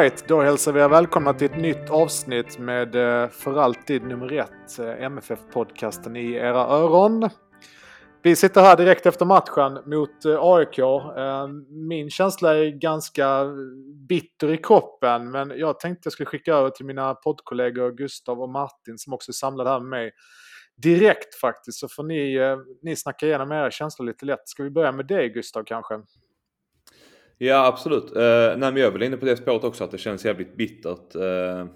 Alright, då hälsar vi er välkomna till ett nytt avsnitt med eh, för alltid nummer ett, eh, MFF-podcasten i era öron. Vi sitter här direkt efter matchen mot eh, AIK. Min känsla är ganska bitter i kroppen, men jag tänkte jag skulle skicka över till mina poddkollegor Gustav och Martin som också är samlade här med mig direkt faktiskt. Så får ni, ni snacka igenom era känslor lite lätt. Ska vi börja med dig Gustav kanske? Ja absolut. Uh, nej, men jag är väl inne på det spåret också att det känns jävligt bittert. Uh,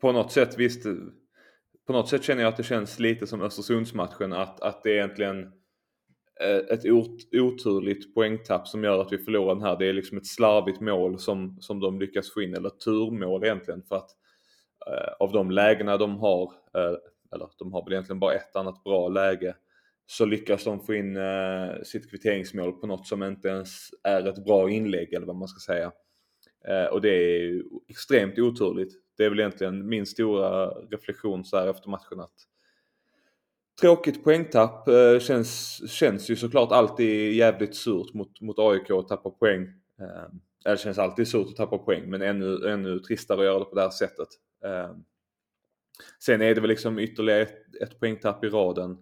på något sätt visst. På något sätt känner jag att det känns lite som Östersundsmatchen att, att det är egentligen eh, ett ett oturligt poängtapp som gör att vi förlorar den här. Det är liksom ett slarvigt mål som, som de lyckas få in, eller turmål egentligen för att av de lägena de har, eller de har väl egentligen bara ett annat bra läge så lyckas de få in eh, sitt kvitteringsmål på något som inte ens är ett bra inlägg eller vad man ska säga. Eh, och det är extremt oturligt. Det är väl egentligen min stora reflektion så här efter matchen att Tråkigt poängtapp eh, känns, känns ju såklart alltid jävligt surt mot, mot AIK att tappa poäng. Eh, det känns alltid surt att tappa poäng men ännu, ännu tristare att göra det på det här sättet. Eh, sen är det väl liksom ytterligare ett, ett poängtapp i raden.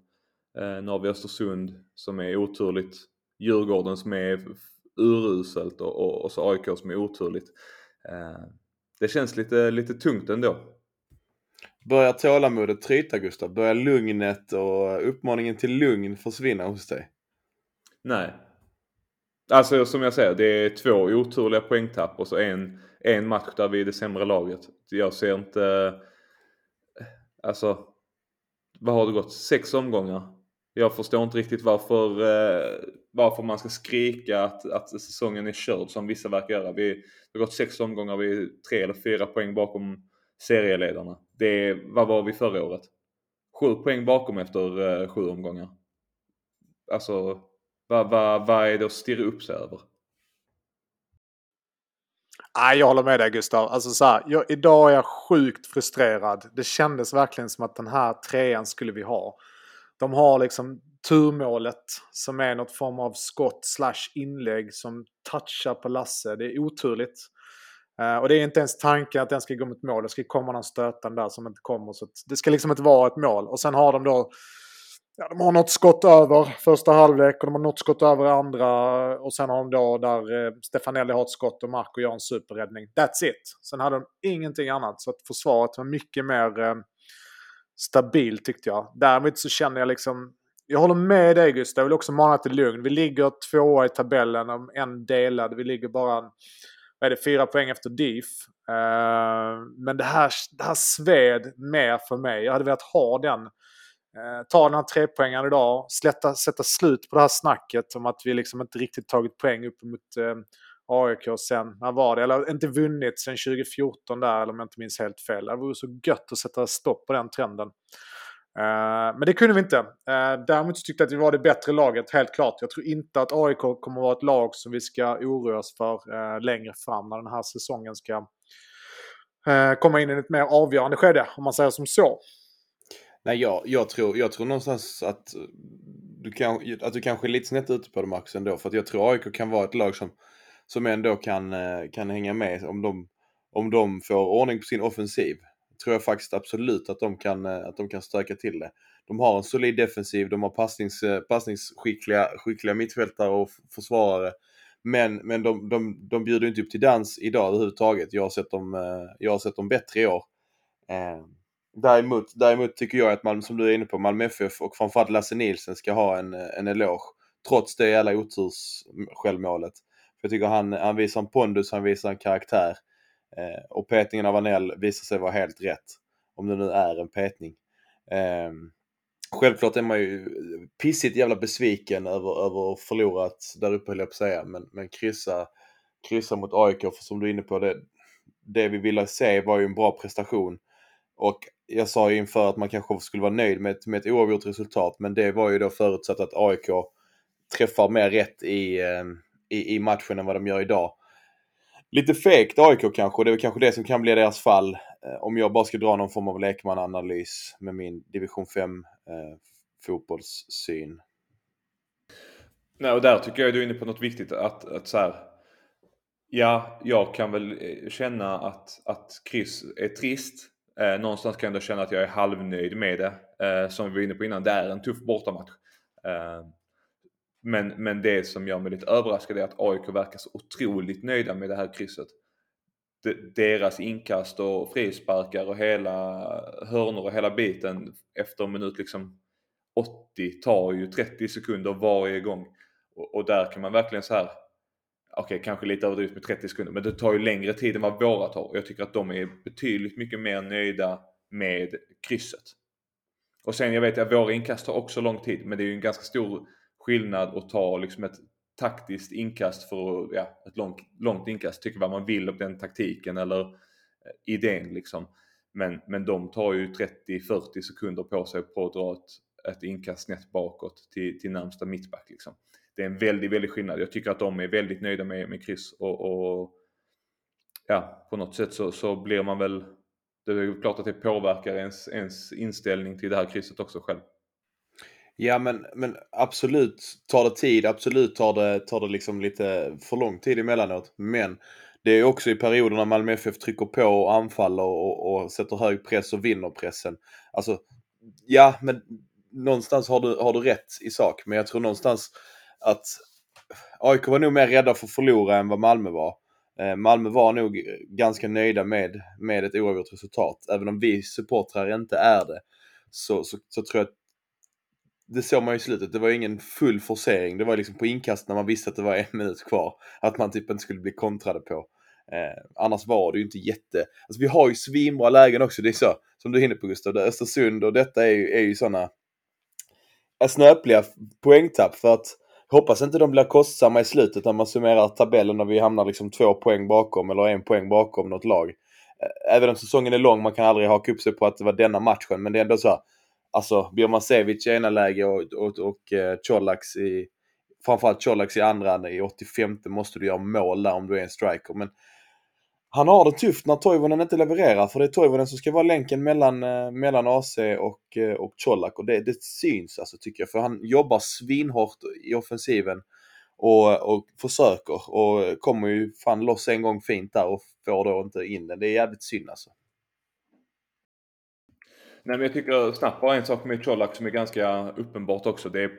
Eh, nu har vi Östersund som är oturligt. Djurgården som är uruselt och, och, och så AIK som är oturligt. Eh, det känns lite, lite tungt ändå. Börjar tålamodet tryta Gustav? Börjar lugnet och uppmaningen till lugn försvinna hos dig? Nej. Alltså som jag säger, det är två oturliga poängtapp och så en, en match där vi är det sämre laget. Jag ser inte... Alltså, vad har det gått? Sex omgångar? Jag förstår inte riktigt varför, eh, varför man ska skrika att, att säsongen är körd som vissa verkar göra. Vi, det har gått sex omgångar, vi är tre eller fyra poäng bakom serieledarna. Det, vad var vi förra året? Sju poäng bakom efter eh, sju omgångar. Alltså, vad, vad, vad är det att stirra upp sig över? Nej, jag håller med dig Gustav. Alltså så här, jag, idag är jag sjukt frustrerad. Det kändes verkligen som att den här trean skulle vi ha. De har liksom turmålet som är något form av skott slash inlägg som touchar på Lasse. Det är oturligt. Uh, och det är inte ens tanken att den ska gå mot mål. Det ska komma någon stötande där som inte kommer. Så det ska liksom inte vara ett mål. Och sen har de då Ja, de har något skott över första halvlek och de har något skott över andra. Och sen har de då där eh, Stefanelli har ett skott och Marco gör en superräddning. That's it. Sen hade de ingenting annat. Så att försvaret var mycket mer eh, stabil tyckte jag. Däremot så känner jag liksom, jag håller med dig Gustav, jag vill också mana till lugn. Vi ligger tvåa i tabellen om en delad. Vi ligger bara, vad är det, fyra poäng efter DIF. Uh, eh, men det här, det här sved mer för mig. Jag hade velat ha den. Uh, ta den här trepoängaren idag, slätta, sätta slut på det här snacket om att vi liksom inte riktigt tagit poäng upp mot uh, eh, AIK sen, när var det? Eller inte vunnit sen 2014 där, eller om jag inte minns helt fel. Det vore så gött att sätta stopp på den trenden. Uh, men det kunde vi inte. Uh, däremot tyckte jag att vi var det bättre laget, helt klart. Jag tror inte att AIK kommer att vara ett lag som vi ska oroa oss för uh, längre fram när den här säsongen ska komma in i ett mer avgörande skede, om man säger som så. Nej, jag, jag, tror, jag tror någonstans att du, kan, att du kanske är lite snett ute på det Max ändå. För att jag tror AIK kan vara ett lag som som ändå kan, eh, kan hänga med om de, om de får ordning på sin offensiv. Tror jag faktiskt absolut att de kan, eh, att de kan stöka till det. De har en solid defensiv, de har passnings, eh, passningsskickliga skickliga mittfältare och försvarare. Men, men de, de, de bjuder inte upp till dans idag överhuvudtaget. Jag har sett dem, jag har sett dem bättre i år. Däremot, däremot tycker jag att Malmö, som du är inne på, Malmö FF och framförallt Lasse Nilsen ska ha en, en eloge. Trots det jävla oturs självmålet. Jag tycker han, han visar en pondus, han visar en karaktär. Eh, och petningen av Anel visar sig vara helt rätt. Om det nu är en petning. Eh, självklart är man ju pissigt jävla besviken över, över att förlorat där uppe höll jag på att säga. Men, men kryssa, kryssa mot AIK, för som du är inne på, det, det vi ville se var ju en bra prestation. Och jag sa ju inför att man kanske skulle vara nöjd med ett, med ett oavgjort resultat, men det var ju då förutsatt att AIK träffar mer rätt i, eh, i, i matchen än vad de gör idag. Lite fegt AIK kanske, det är kanske det som kan bli deras fall. Eh, om jag bara ska dra någon form av lekmananalys med min division 5 eh, fotbollssyn. Nej, och där tycker jag du är inne på något viktigt. Att, att så här, Ja, jag kan väl eh, känna att, att kryss är trist. Eh, någonstans kan jag ändå känna att jag är halvnöjd med det. Eh, som vi var inne på innan, det är en tuff bortamatch. Eh, men, men det som gör mig lite överraskad är att AIK verkar så otroligt nöjda med det här krysset. De, deras inkast och frisparkar och hela hörnor och hela biten efter minut liksom 80 tar ju 30 sekunder varje gång. Och, och där kan man verkligen så här okej, okay, kanske lite överdrivet med 30 sekunder, men det tar ju längre tid än vad våra tar. Och jag tycker att de är betydligt mycket mer nöjda med krysset. Och sen, jag vet att våra inkast tar också lång tid, men det är ju en ganska stor skillnad att ta liksom ett taktiskt inkast för ja, ett långt, långt inkast, tycka vad man vill om den taktiken eller eh, idén liksom. Men, men de tar ju 30-40 sekunder på sig på att dra ett, ett inkast snett bakåt till, till närmsta mittback liksom det är en väldigt, väldigt skillnad. Jag tycker att de är väldigt nöjda med, med kryss och, och ja, på något sätt så, så blir man väl, det är klart att det påverkar ens, ens inställning till det här krysset också själv. Ja men, men absolut tar det tid, absolut tar det, tar det liksom lite för lång tid emellanåt. Men det är också i perioder när Malmö FF trycker på och anfaller och, och sätter hög press och vinner pressen. Alltså, ja men någonstans har du, har du rätt i sak. Men jag tror någonstans att AIK var nog mer rädda för att förlora än vad Malmö var. Eh, Malmö var nog ganska nöjda med, med ett oavgjort resultat. Även om vi supportrar inte är det så, så, så tror jag att det såg man ju i slutet. Det var ingen full forcering. Det var liksom på inkast när man visste att det var en minut kvar. Att man typ inte skulle bli kontrade på. Eh, annars var det ju inte jätte... Alltså vi har ju svinbra lägen också. Det är så, som du hinner på Gustav. Östersund och detta är ju, är ju sådana snöpliga poängtapp. För att Hoppas inte de blir kostsamma i slutet när man summerar tabellen och vi hamnar liksom två poäng bakom eller en poäng bakom något lag. Även om säsongen är lång, man kan aldrig haka upp sig på att det var denna matchen, men det är ändå så. Alltså, Birmancevic i ena läget och, och, och eh, Colaks i... Framförallt Colaks i andra, i 85 måste du göra mål där om du är en striker. Men han har det tufft när Toivonen inte levererar för det är Toivonen som ska vara länken mellan, eh, mellan AC och, eh, och Colak och det, det syns alltså tycker jag för han jobbar svinhårt i offensiven och, och försöker och kommer ju fan loss en gång fint där och får då inte in den. Det är jävligt synd alltså. Nej men jag tycker snabbt bara en sak med Colak som är ganska uppenbart också. Det är,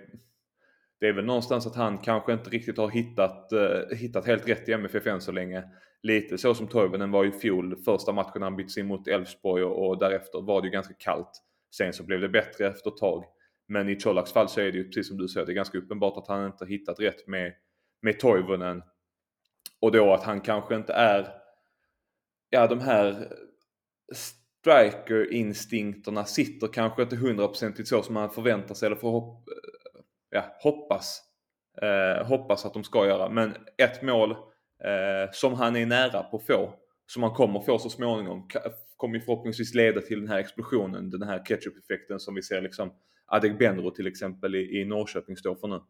det är väl någonstans att han kanske inte riktigt har hittat, uh, hittat helt rätt i MFF än så länge lite så som Toivonen var i fjol. Första matchen han byttes in mot Elfsborg och, och, därefter var det ju ganska kallt. Sen så blev det bättre efter ett tag. Men i Colaks fall så är det ju precis som du säger, det är ganska uppenbart att han inte hittat rätt med, med Toivonen. Och då att han kanske inte är, ja de här striker-instinkterna sitter kanske inte hundraprocentigt så som man förväntar sig eller får hopp, eh, ja, hoppas. Eh, hoppas att de ska göra. Men ett mål eh, som han är nära på att få, som han kommer få så småningom, kommer förhoppningsvis leda till den här explosionen, den här ketchup-effekten som vi ser liksom Adegbenro till exempel i, i Norrköping står för nu.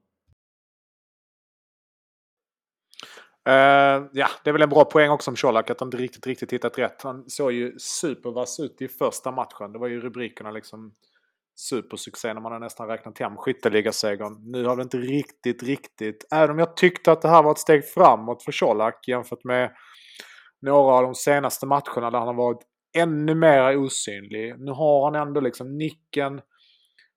Uh, ja, det är väl en bra poäng också om Colak att han inte riktigt, riktigt hittat rätt. Han såg ju supervass ut i första matchen. Det var ju rubrikerna liksom supersuccé när man har nästan räknat hem skytteligasegern. Nu har det inte riktigt, riktigt... Även om jag tyckte att det här var ett steg framåt för Colak jämfört med några av de senaste matcherna där han har varit ännu mer osynlig. Nu har han ändå liksom nicken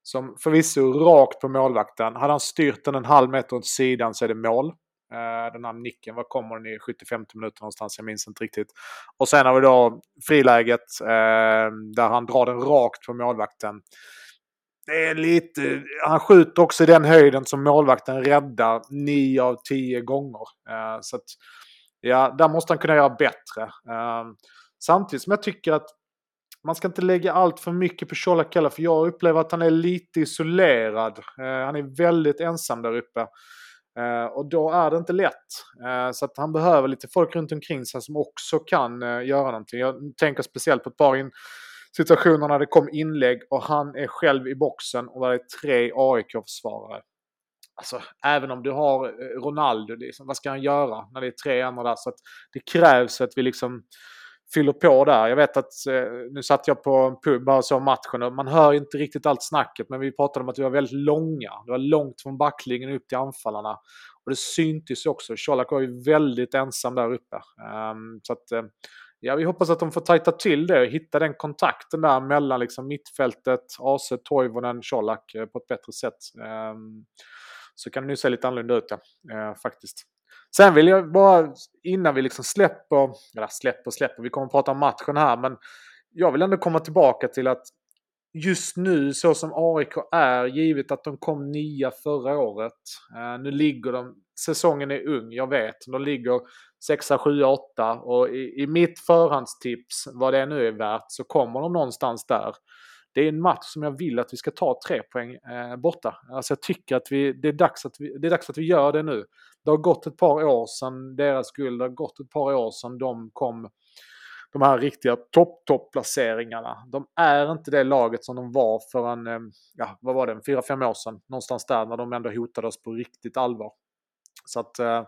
som förvisso rakt på målvakten. Hade han styrt den en halv meter åt sidan så är det mål. Eh, den här nicken, var kommer den i 75 minuter någonstans? Jag minns inte riktigt. Och sen har vi då friläget eh, där han drar den rakt på målvakten det är lite, han skjuter också i den höjden som målvakten räddar 9 av 10 gånger. Eh, så att, ja, där måste han kunna göra bättre. Samtidigt som jag tycker att man ska inte lägga allt för mycket på Colak heller, för jag upplever att han är lite isolerad. Han är väldigt ensam där uppe. Eh, och då är det inte lätt. Eh, så att han behöver lite folk runt omkring sig som också kan eh, göra någonting. Jag tänker speciellt på ett par in situationer när det kom inlägg och han är själv i boxen och där är tre AIK-försvarare. Alltså, även om du har Ronaldo, liksom, vad ska han göra när det är tre andra där? Så att det krävs att vi liksom fyller på där. Jag vet att eh, nu satt jag på en pub bara såg matchen och man hör inte riktigt allt snacket men vi pratade om att vi var väldigt långa. Det var långt från backlinjen upp till anfallarna. Och det syntes också. Colak var ju väldigt ensam där uppe. Um, så att, eh, ja, vi hoppas att de får tajta till det och hitta den kontakten där mellan liksom, mittfältet, AC, Toivonen, Colak eh, på ett bättre sätt. Um, så kan det nu se lite annorlunda ut ja, uh, faktiskt. Sen vill jag bara, innan vi liksom släpper, eller släpper släpper, vi kommer att prata om matchen här, men jag vill ändå komma tillbaka till att just nu så som AIK är, givet att de kom nia förra året. Eh, nu ligger de, säsongen är ung, jag vet. De ligger 6, 7, 8 och i, i mitt förhandstips, vad det nu är värt, så kommer de någonstans där. Det är en match som jag vill att vi ska ta tre poäng eh, borta. Alltså jag tycker att vi, det, är dags att vi, det är dags att vi gör det nu. Det har gått ett par år sedan deras guld, det har gått ett par år sedan de kom de här riktiga topp-topp-placeringarna. De är inte det laget som de var för en, eh, ja, vad var det, fyra, fem år sedan. Någonstans där när de ändå hotade oss på riktigt allvar. Så att eh,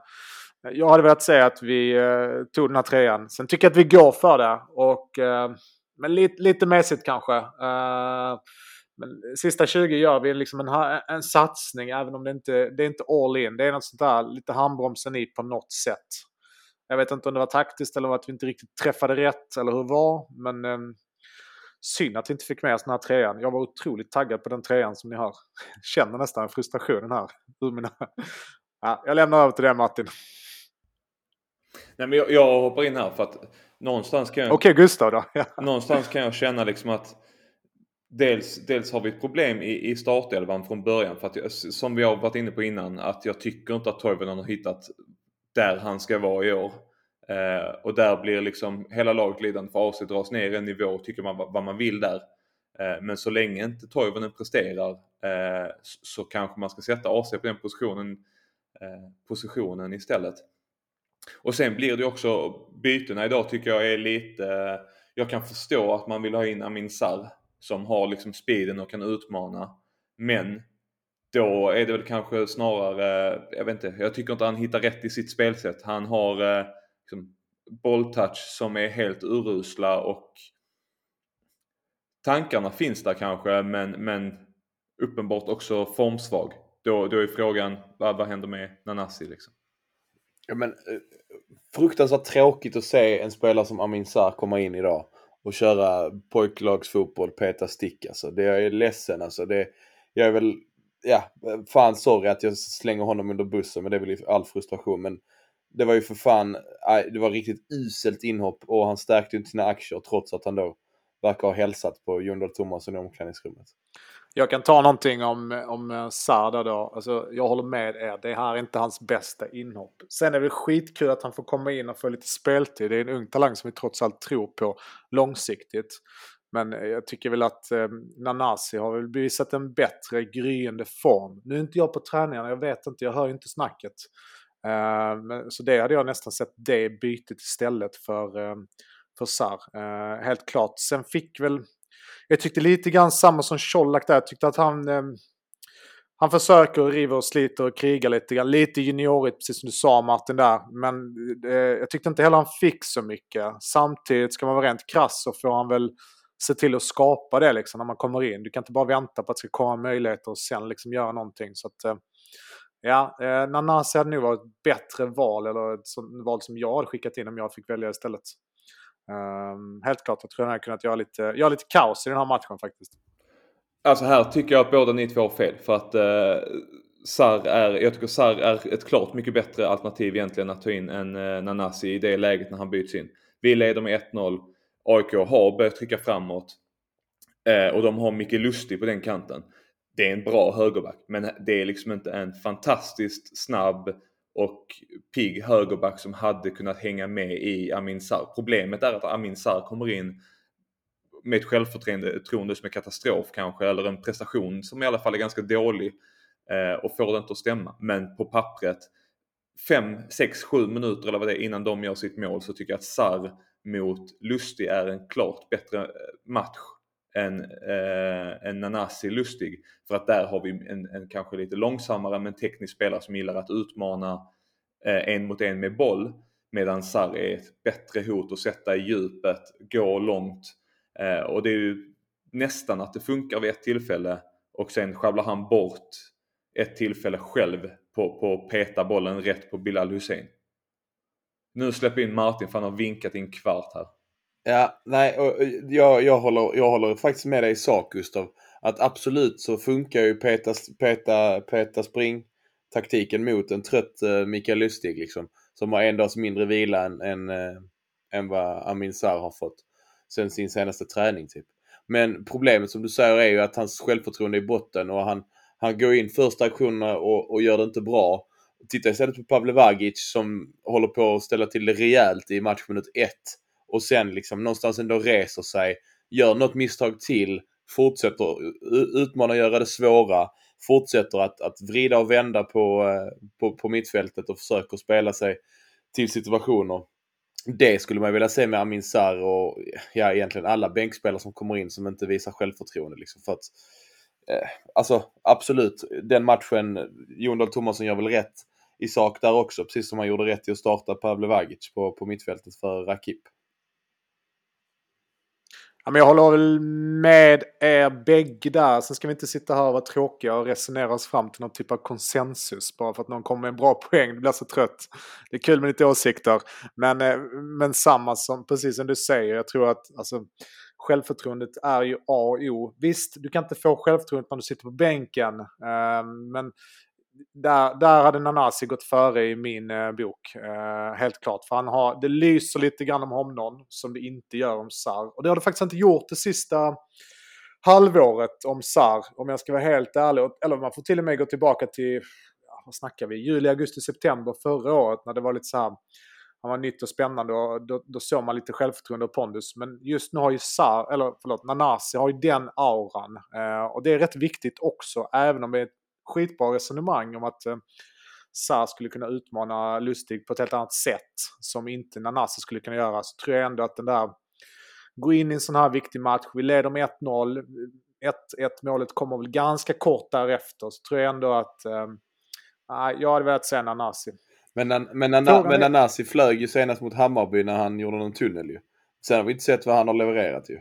jag hade velat säga att vi eh, tog den här trean. Sen tycker jag att vi går för det. Och, eh, men lite, lite mässigt kanske. Eh, men sista 20 gör vi liksom en, en satsning även om det inte det är inte all in. Det är något sånt där lite handbromsen i på något sätt. Jag vet inte om det var taktiskt eller att vi inte riktigt träffade rätt eller hur det var. Men eh, synd att vi inte fick med oss den här trean. Jag var otroligt taggad på den trean som ni hör. Känner nästan frustrationen här. Ja, jag lämnar över till dig Martin. Nej, men jag, jag hoppar in här för att någonstans kan jag... Okej, okay, Gustav då. någonstans kan jag känna liksom att Dels, dels har vi ett problem i, i startelvan från början för att jag, som vi har varit inne på innan att jag tycker inte att Toivonen har hittat där han ska vara i år. Eh, och där blir liksom hela laget lidande för AC dras ner en nivå och tycker man vad man vill där. Eh, men så länge inte Toivonen presterar eh, så, så kanske man ska sätta AC på den positionen, eh, positionen istället. Och sen blir det också bytena idag tycker jag är lite jag kan förstå att man vill ha in Amin Sarr som har liksom speeden och kan utmana. Men då är det väl kanske snarare, jag vet inte, jag tycker inte han hittar rätt i sitt spelsätt. Han har eh, liksom, bolltouch som är helt urusla och tankarna finns där kanske men, men uppenbart också formsvag. Då, då är frågan, vad, vad händer med Nanasi liksom? Ja, men, eh, fruktansvärt tråkigt att se en spelare som Amin Sarr komma in idag och köra pojklagsfotboll, peta stick alltså. Det jag är ledsen alltså. Det, jag är väl, ja, fan sorry att jag slänger honom under bussen men det är väl all frustration. Men det var ju för fan, det var riktigt uselt inhopp och han stärkte inte sina aktier trots att han då verkar ha hälsat på Jon Dahl Tomasson i omklädningsrummet. Jag kan ta någonting om, om eh, Sarda då. Alltså, jag håller med er. Det här är inte hans bästa inhopp. Sen är det skitkul att han får komma in och få lite speltid. Det är en ung talang som vi trots allt tror på långsiktigt. Men eh, jag tycker väl att eh, Nanasi har väl bevisat en bättre gryende form. Nu är inte jag på träningarna, jag vet inte, jag hör ju inte snacket. Eh, men, så det hade jag nästan sett det bytet istället för, eh, för Sar. Eh, helt klart. Sen fick väl jag tyckte lite grann samma som Colak där. Jag tyckte att han... Eh, han försöker och river och sliter och krigar lite grann. Lite juniorigt, precis som du sa Martin där. Men eh, jag tyckte inte heller han fick så mycket. Samtidigt, ska man vara rent krass så får han väl se till att skapa det liksom när man kommer in. Du kan inte bara vänta på att det ska komma möjligheter och sen liksom göra någonting. Så att, eh, ja, eh, Nanasi hade nog varit ett bättre val, eller ett val som jag hade skickat in om jag fick välja istället. Um, helt klart, jag tror den hade kunnat göra lite, göra lite kaos i den här matchen faktiskt. Alltså här tycker jag att båda ni två har fel. För att eh, uh, Sar är, jag tycker Sar är ett klart mycket bättre alternativ egentligen att ta in än uh, Nanasi i det läget när han byts in. Vi leder med 1-0. AIK har börjat trycka framåt. Uh, och de har mycket Lustig på den kanten. Det är en bra högerback, men det är liksom inte en fantastiskt snabb och pigg högerback som hade kunnat hänga med i Amin Sarr. Problemet är att Amin Sarr kommer in med ett självförtroende som är katastrof kanske, eller en prestation som i alla fall är ganska dålig eh, och får det inte att stämma. Men på pappret, 5, 6, 7 minuter eller vad det är innan de gör sitt mål så tycker jag att Sarr mot Lustig är en klart bättre eh, match än, eh, än Nanasi Lustig. För att där har vi en, en kanske lite långsammare men teknisk spelare som gillar att utmana eh, en mot en med boll. Medan Sarri är ett bättre hot att sätta i djupet, gå långt. Eh, och det är ju nästan att det funkar vid ett tillfälle och sen sjabblar han bort ett tillfälle själv på, på att peta bollen rätt på Bilal Hussein. Nu släpper in Martin för han har vinkat i en kvart här. Ja, nej, och jag, jag, håller, jag håller faktiskt med dig i sak Gustav. Att absolut så funkar ju peta, peta, peta spring taktiken mot en trött uh, Mikael Lustig liksom. Som har en dags mindre vila än, än, uh, än vad Amin Sarr har fått. Sen sin senaste träning typ. Men problemet som du säger är ju att hans självförtroende är i botten och han, han går in första aktionerna och, och gör det inte bra. Titta istället på Pavle Vagic som håller på att ställa till det rejält i matchminut 1. Och sen liksom någonstans ändå reser sig, gör något misstag till, fortsätter utmana, och göra det svåra, fortsätter att, att vrida och vända på, eh, på, på mittfältet och försöker spela sig till situationer. Det skulle man vilja se med Amin Sarr och ja, egentligen alla bänkspelare som kommer in som inte visar självförtroende. Liksom, för att, eh, alltså absolut, den matchen, Jon Dahl Tomasson gör väl rätt i sak där också, precis som han gjorde rätt i att starta Pavle Vagic på, på mittfältet för Rakip. Ja, men jag håller väl med er bägge där. Sen ska vi inte sitta här och vara tråkiga och resonera oss fram till någon typ av konsensus. Bara för att någon kommer med en bra poäng. Det blir så trött. Det är kul med lite åsikter. Men, eh, men samma som, precis som du säger. Jag tror att alltså, självförtroendet är ju A och O. Visst, du kan inte få självförtroendet när du sitter på bänken. Eh, men där, där hade Nanasi gått före i min eh, bok. Eh, helt klart. För han har, det lyser lite grann om honom som det inte gör om Sar. Och det har det faktiskt inte gjort det sista halvåret om Sar. Om jag ska vara helt ärlig. Eller man får till och med gå tillbaka till, ja, vad snackar vi, juli, augusti, september förra året. När det var lite så här, han var nytt och spännande och då, då såg man lite självförtroende och pondus. Men just nu har ju Sar, eller förlåt, Nanasi har ju den auran. Eh, och det är rätt viktigt också, även om det är skitbra resonemang om att eh, Sarr skulle kunna utmana Lustig på ett helt annat sätt som inte Nanasi skulle kunna göra. Så tror jag ändå att den där, gå in i en sån här viktig match, vi leder med 1-0, 1-1 målet kommer väl ganska kort därefter, så tror jag ändå att eh, jag hade velat säga Nanasi. Men, men, men Nanasi flög ju senast mot Hammarby när han gjorde någon tunnel ju. Sen har vi inte sett vad han har levererat ju.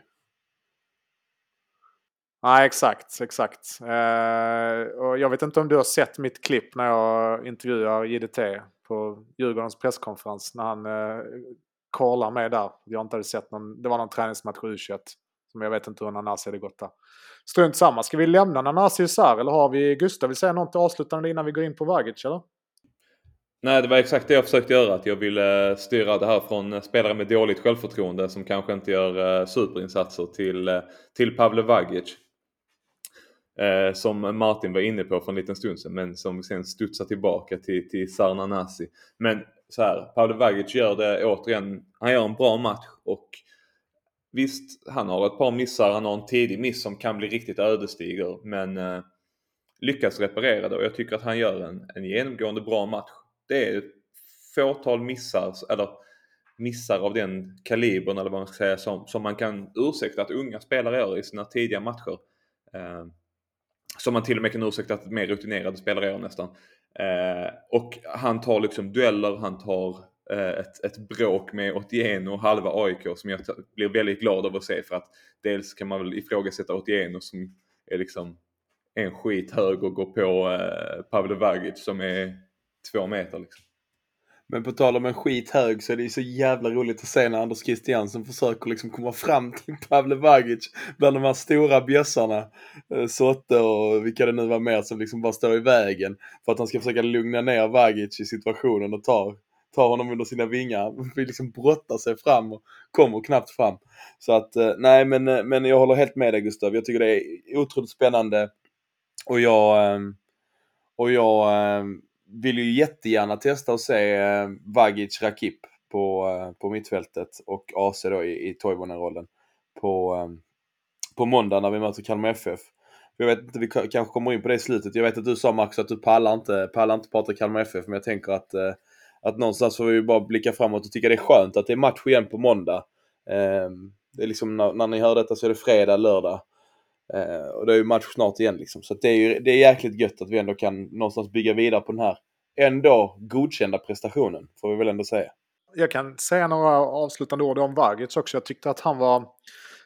Nej, exakt, exakt. Eh, och jag vet inte om du har sett mitt klipp när jag intervjuar JDT på Djurgårdens presskonferens när han eh, kollar mig där. Jag inte hade sett någon, det var någon träningsmatch i U21. Som jag vet inte hur Nanasi hade gått där. Strunt samma. Ska vi lämna Nanasi isär eller har vi Gustav vill säga något avslutande innan vi går in på Vagic eller? Nej, det var exakt det jag försökte göra. Att jag ville eh, styra det här från eh, spelare med dåligt självförtroende som kanske inte gör eh, superinsatser till, till Pavle Vagic. Eh, som Martin var inne på för en liten stund sedan men som sen studsar tillbaka till, till Sarnanasi. Men så här, Pavle Vagic gör det återigen, han gör en bra match och visst, han har ett par missar, han har en tidig miss som kan bli riktigt ödesdiger men eh, lyckas reparera det och jag tycker att han gör en, en genomgående bra match. Det är ett fåtal missar, eller missar av den kalibern eller vad man ska säga som, som man kan ursäkta att unga spelare gör i sina tidiga matcher. Eh, som man till och med kan ursäkta att mer rutinerade spelare gör nästan. Eh, och han tar liksom dueller, han tar eh, ett, ett bråk med Otieno och halva AIK som jag blir väldigt glad av att se för att dels kan man väl ifrågasätta Otieno som är liksom en skit hög och går på eh, Pavel Vagic som är två meter liksom. Men på tal om en skit hög så är det ju så jävla roligt att se när Anders Christiansen försöker liksom komma fram till Pavle Vagic bland de här stora bjössarna. Eh, Sotte och vilka det nu var mer som liksom bara står i vägen. För att han ska försöka lugna ner Vagic i situationen och ta, ta honom under sina vingar. Han vill liksom brotta sig fram och kommer knappt fram. Så att eh, nej men, eh, men jag håller helt med dig Gustav. Jag tycker det är otroligt spännande. Och jag, och jag vill ju jättegärna testa och se eh, Vagic Rakip på, eh, på mittfältet och AC då i, i Toivonen-rollen på, eh, på måndag när vi möter Kalmar FF. Jag vet inte, vi kanske kommer in på det i slutet. Jag vet att du sa Max att du pallar inte, pallar inte prata Kalmar FF, men jag tänker att, att någonstans får vi bara blicka framåt och tycka det är skönt att det är match igen på måndag. Ehm, det är liksom när, när ni hör detta så är det fredag, lördag. Eh, och det är ju match snart igen liksom. Så det är ju det är jäkligt gött att vi ändå kan någonstans bygga vidare på den här ändå godkända prestationen, får vi väl ändå säga. jag kan säga några avslutande ord om Vagic också. Jag tyckte att han var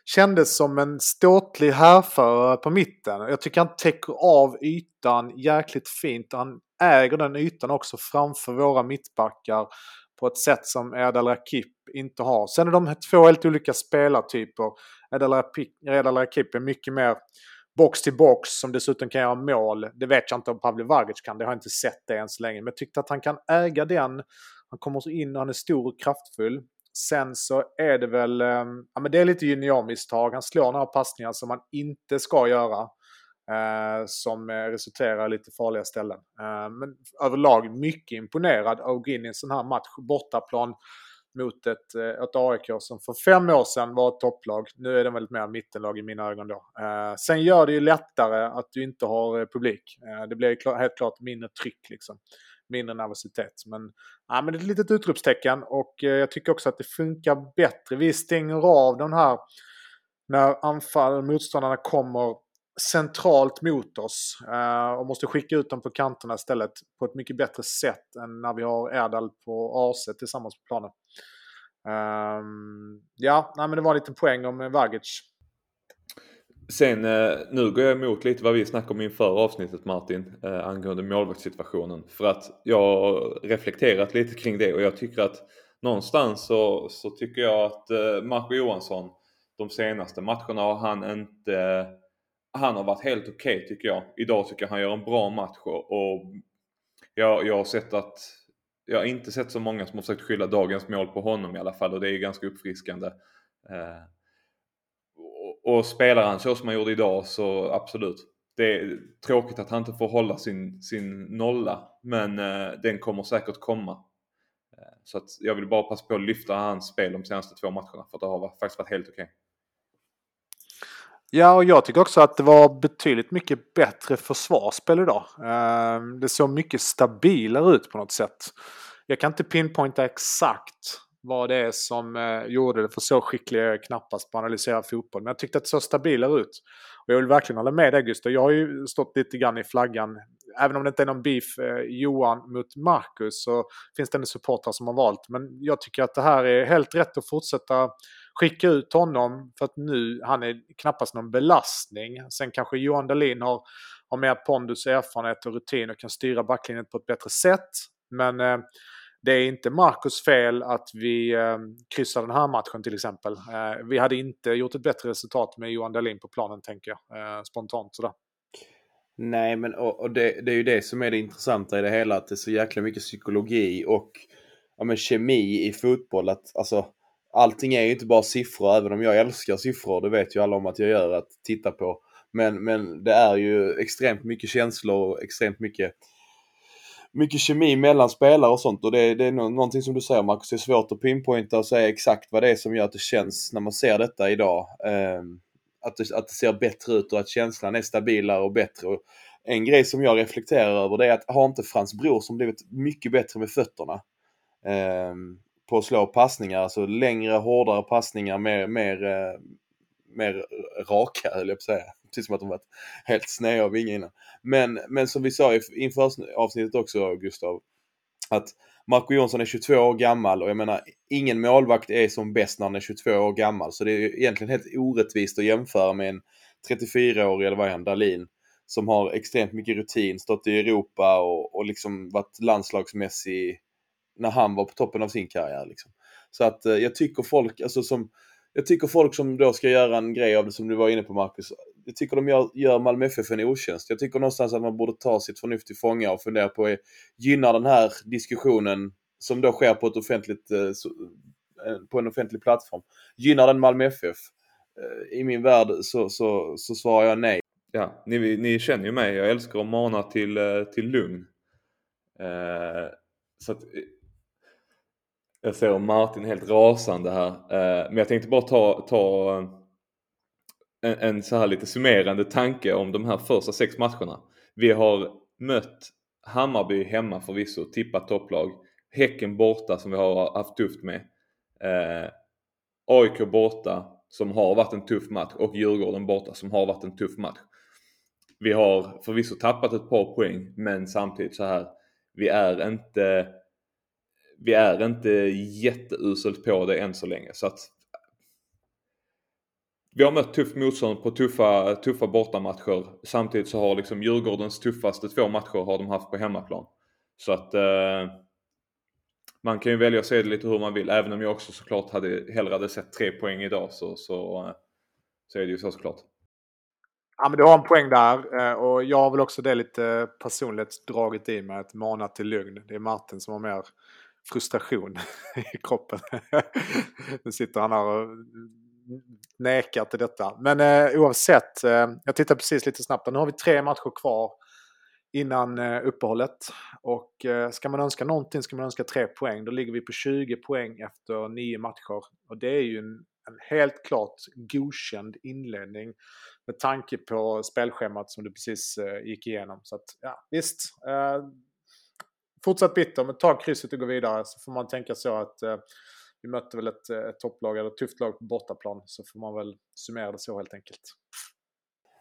kändes som en ståtlig härförare på mitten. Jag tycker han täcker av ytan jäkligt fint. Han äger den ytan också framför våra mittbackar på ett sätt som Erdal Rakip inte har. Sen är de två helt olika spelartyper. Erdal Rakip är mycket mer box till box som dessutom kan göra mål. Det vet jag inte om Pavle Vagic kan, det har jag inte sett det än så länge. Men jag tyckte att han kan äga den. Han kommer så in och han är stor och kraftfull. Sen så är det väl, ehm, ja men det är lite juniormisstag. Han slår några passningar som han inte ska göra. Eh, som eh, resulterar i lite farliga ställen. Eh, men överlag mycket imponerad av att gå in i en sån här match, bortaplan mot ett, eh, ett AIK som för fem år sedan var ett topplag. Nu är de väl mer mittenlag i mina ögon då. Eh, sen gör det ju lättare att du inte har eh, publik. Eh, det blir helt klart mindre tryck liksom mindre nervositet. Men, ja, men det är ett litet utropstecken och eh, jag tycker också att det funkar bättre. Vi stänger av den här när anfall, motståndarna kommer centralt mot oss eh, och måste skicka ut dem på kanterna istället på ett mycket bättre sätt än när vi har Erdal på AC tillsammans på planen. Ehm, ja, nej, men det var en liten poäng om eh, Vagic. Sen eh, nu går jag emot lite vad vi snackade om inför avsnittet Martin angående målvaktssituationen. För att jag har reflekterat lite kring det och jag tycker att någonstans så, så tycker jag att Marco Johansson de senaste matcherna har han inte han har varit helt okej okay, tycker jag. Idag tycker jag han gör en bra match och jag, jag har sett att jag har inte sett så många som har försökt skylla dagens mål på honom i alla fall och det är ganska uppfriskande. Eh, och spelar han så som han gjorde idag så absolut. Det är tråkigt att han inte får hålla sin, sin nolla men eh, den kommer säkert komma. Eh, så att jag vill bara passa på att lyfta hans spel de senaste två matcherna för att det har faktiskt varit helt okej. Okay. Ja, och jag tycker också att det var betydligt mycket bättre försvarsspel idag. Ehm, det såg mycket stabilare ut på något sätt. Jag kan inte pinpointa exakt vad det är som eh, gjorde det. För så skicklig är jag knappast på att analysera fotboll. Men jag tyckte att det såg stabilare ut. Och jag vill verkligen hålla med dig Gustav. Jag har ju stått lite grann i flaggan. Även om det inte är någon beef eh, Johan mot Marcus så finns det en supportrar som har valt. Men jag tycker att det här är helt rätt att fortsätta skicka ut honom. För att nu, han är knappast någon belastning. Sen kanske Johan Dahlin har, har mer pondus, erfarenhet och rutin och kan styra backlinjen på ett bättre sätt. Men eh, det är inte Marcus fel att vi eh, kryssar den här matchen till exempel. Eh, vi hade inte gjort ett bättre resultat med Johan Dahlin på planen tänker jag. Eh, spontant sådär. Nej, men och, och det, det, är ju det som är det intressanta i det hela. Att det är så jäkla mycket psykologi och ja, men kemi i fotboll. Att, alltså, allting är ju inte bara siffror, även om jag älskar siffror. Det vet ju alla om att jag gör, att titta på. Men, men det är ju extremt mycket känslor och extremt mycket mycket kemi mellan spelare och sånt och det, det är någonting som du säger Marcus, det är svårt att pinpointa och säga exakt vad det är som gör att det känns när man ser detta idag. Eh, att, det, att det ser bättre ut och att känslan är stabilare och bättre. Och en grej som jag reflekterar över det är att har inte Frans Bror som blivit mycket bättre med fötterna eh, på att slå passningar, alltså längre, hårdare passningar, mer, mer, eh, mer raka höll jag på att säga. Precis som att de varit helt sneda av vingar innan. Men, men som vi sa inför avsnittet också Gustav, att Marco Jonsson är 22 år gammal och jag menar ingen målvakt är som bäst när han är 22 år gammal. Så det är egentligen helt orättvist att jämföra med en 34-årig, eller vad är han, Dalin som har extremt mycket rutin, stått i Europa och, och liksom varit landslagsmässig när han var på toppen av sin karriär. Liksom. Så att eh, jag tycker folk, alltså som, jag tycker folk som då ska göra en grej av det som du var inne på Marcus, jag tycker de gör, gör Malmö FF en otjänst. Jag tycker någonstans att man borde ta sitt förnuft till fånga och fundera på, eh, gynnar den här diskussionen som då sker på ett offentligt, eh, eh, på en offentlig plattform, gynnar den Malmö FF? I min värld så, så, så svarar jag nej. Ja, ni, ni känner ju mig. Jag älskar att mana till, till lugn. Eh, så att, jag ser Martin helt rasande här. Eh, men jag tänkte bara ta, ta eh, en, en så här lite summerande tanke om de här första sex matcherna. Vi har mött Hammarby hemma förvisso, tippat topplag. Häcken borta som vi har haft tufft med. Eh, AIK borta som har varit en tuff match och Djurgården borta som har varit en tuff match. Vi har förvisso tappat ett par poäng men samtidigt så här. Vi är inte vi är inte jätteuselt på det än så länge. Så att vi har mött tufft motstånd på tuffa, tuffa bortamatcher. Samtidigt så har liksom Djurgårdens tuffaste två matcher har de haft på hemmaplan. Så att eh, man kan ju välja att se det lite hur man vill. Även om jag också såklart hade, hellre hade sett tre poäng idag så, så, eh, så är det ju så såklart. Ja, men du har en poäng där. Eh, och jag har väl också det lite personligt dragit i mig att mana till lugn. Det är Martin som har mer frustration i kroppen. nu sitter han här och nekar till detta. Men eh, oavsett, eh, jag tittar precis lite snabbt. Nu har vi tre matcher kvar innan eh, uppehållet. Och eh, ska man önska någonting ska man önska tre poäng. Då ligger vi på 20 poäng efter nio matcher. Och det är ju en, en helt klart godkänd inledning med tanke på spelschemat som du precis eh, gick igenom. Så att, ja, visst. Eh, Fortsatt bitter, men ta krysset och gå vidare så får man tänka så att eh, vi mötte väl ett, ett topplag eller ett tufft lag på bortaplan så får man väl summera det så helt enkelt.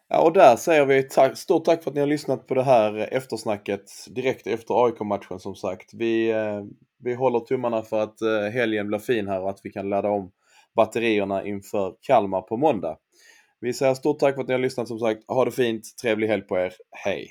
Ja, och där säger vi tack, stort tack för att ni har lyssnat på det här eftersnacket direkt efter AIK-matchen som sagt. Vi, eh, vi håller tummarna för att eh, helgen blir fin här och att vi kan ladda om batterierna inför Kalmar på måndag. Vi säger stort tack för att ni har lyssnat som sagt. Ha det fint, trevlig helg på er. Hej!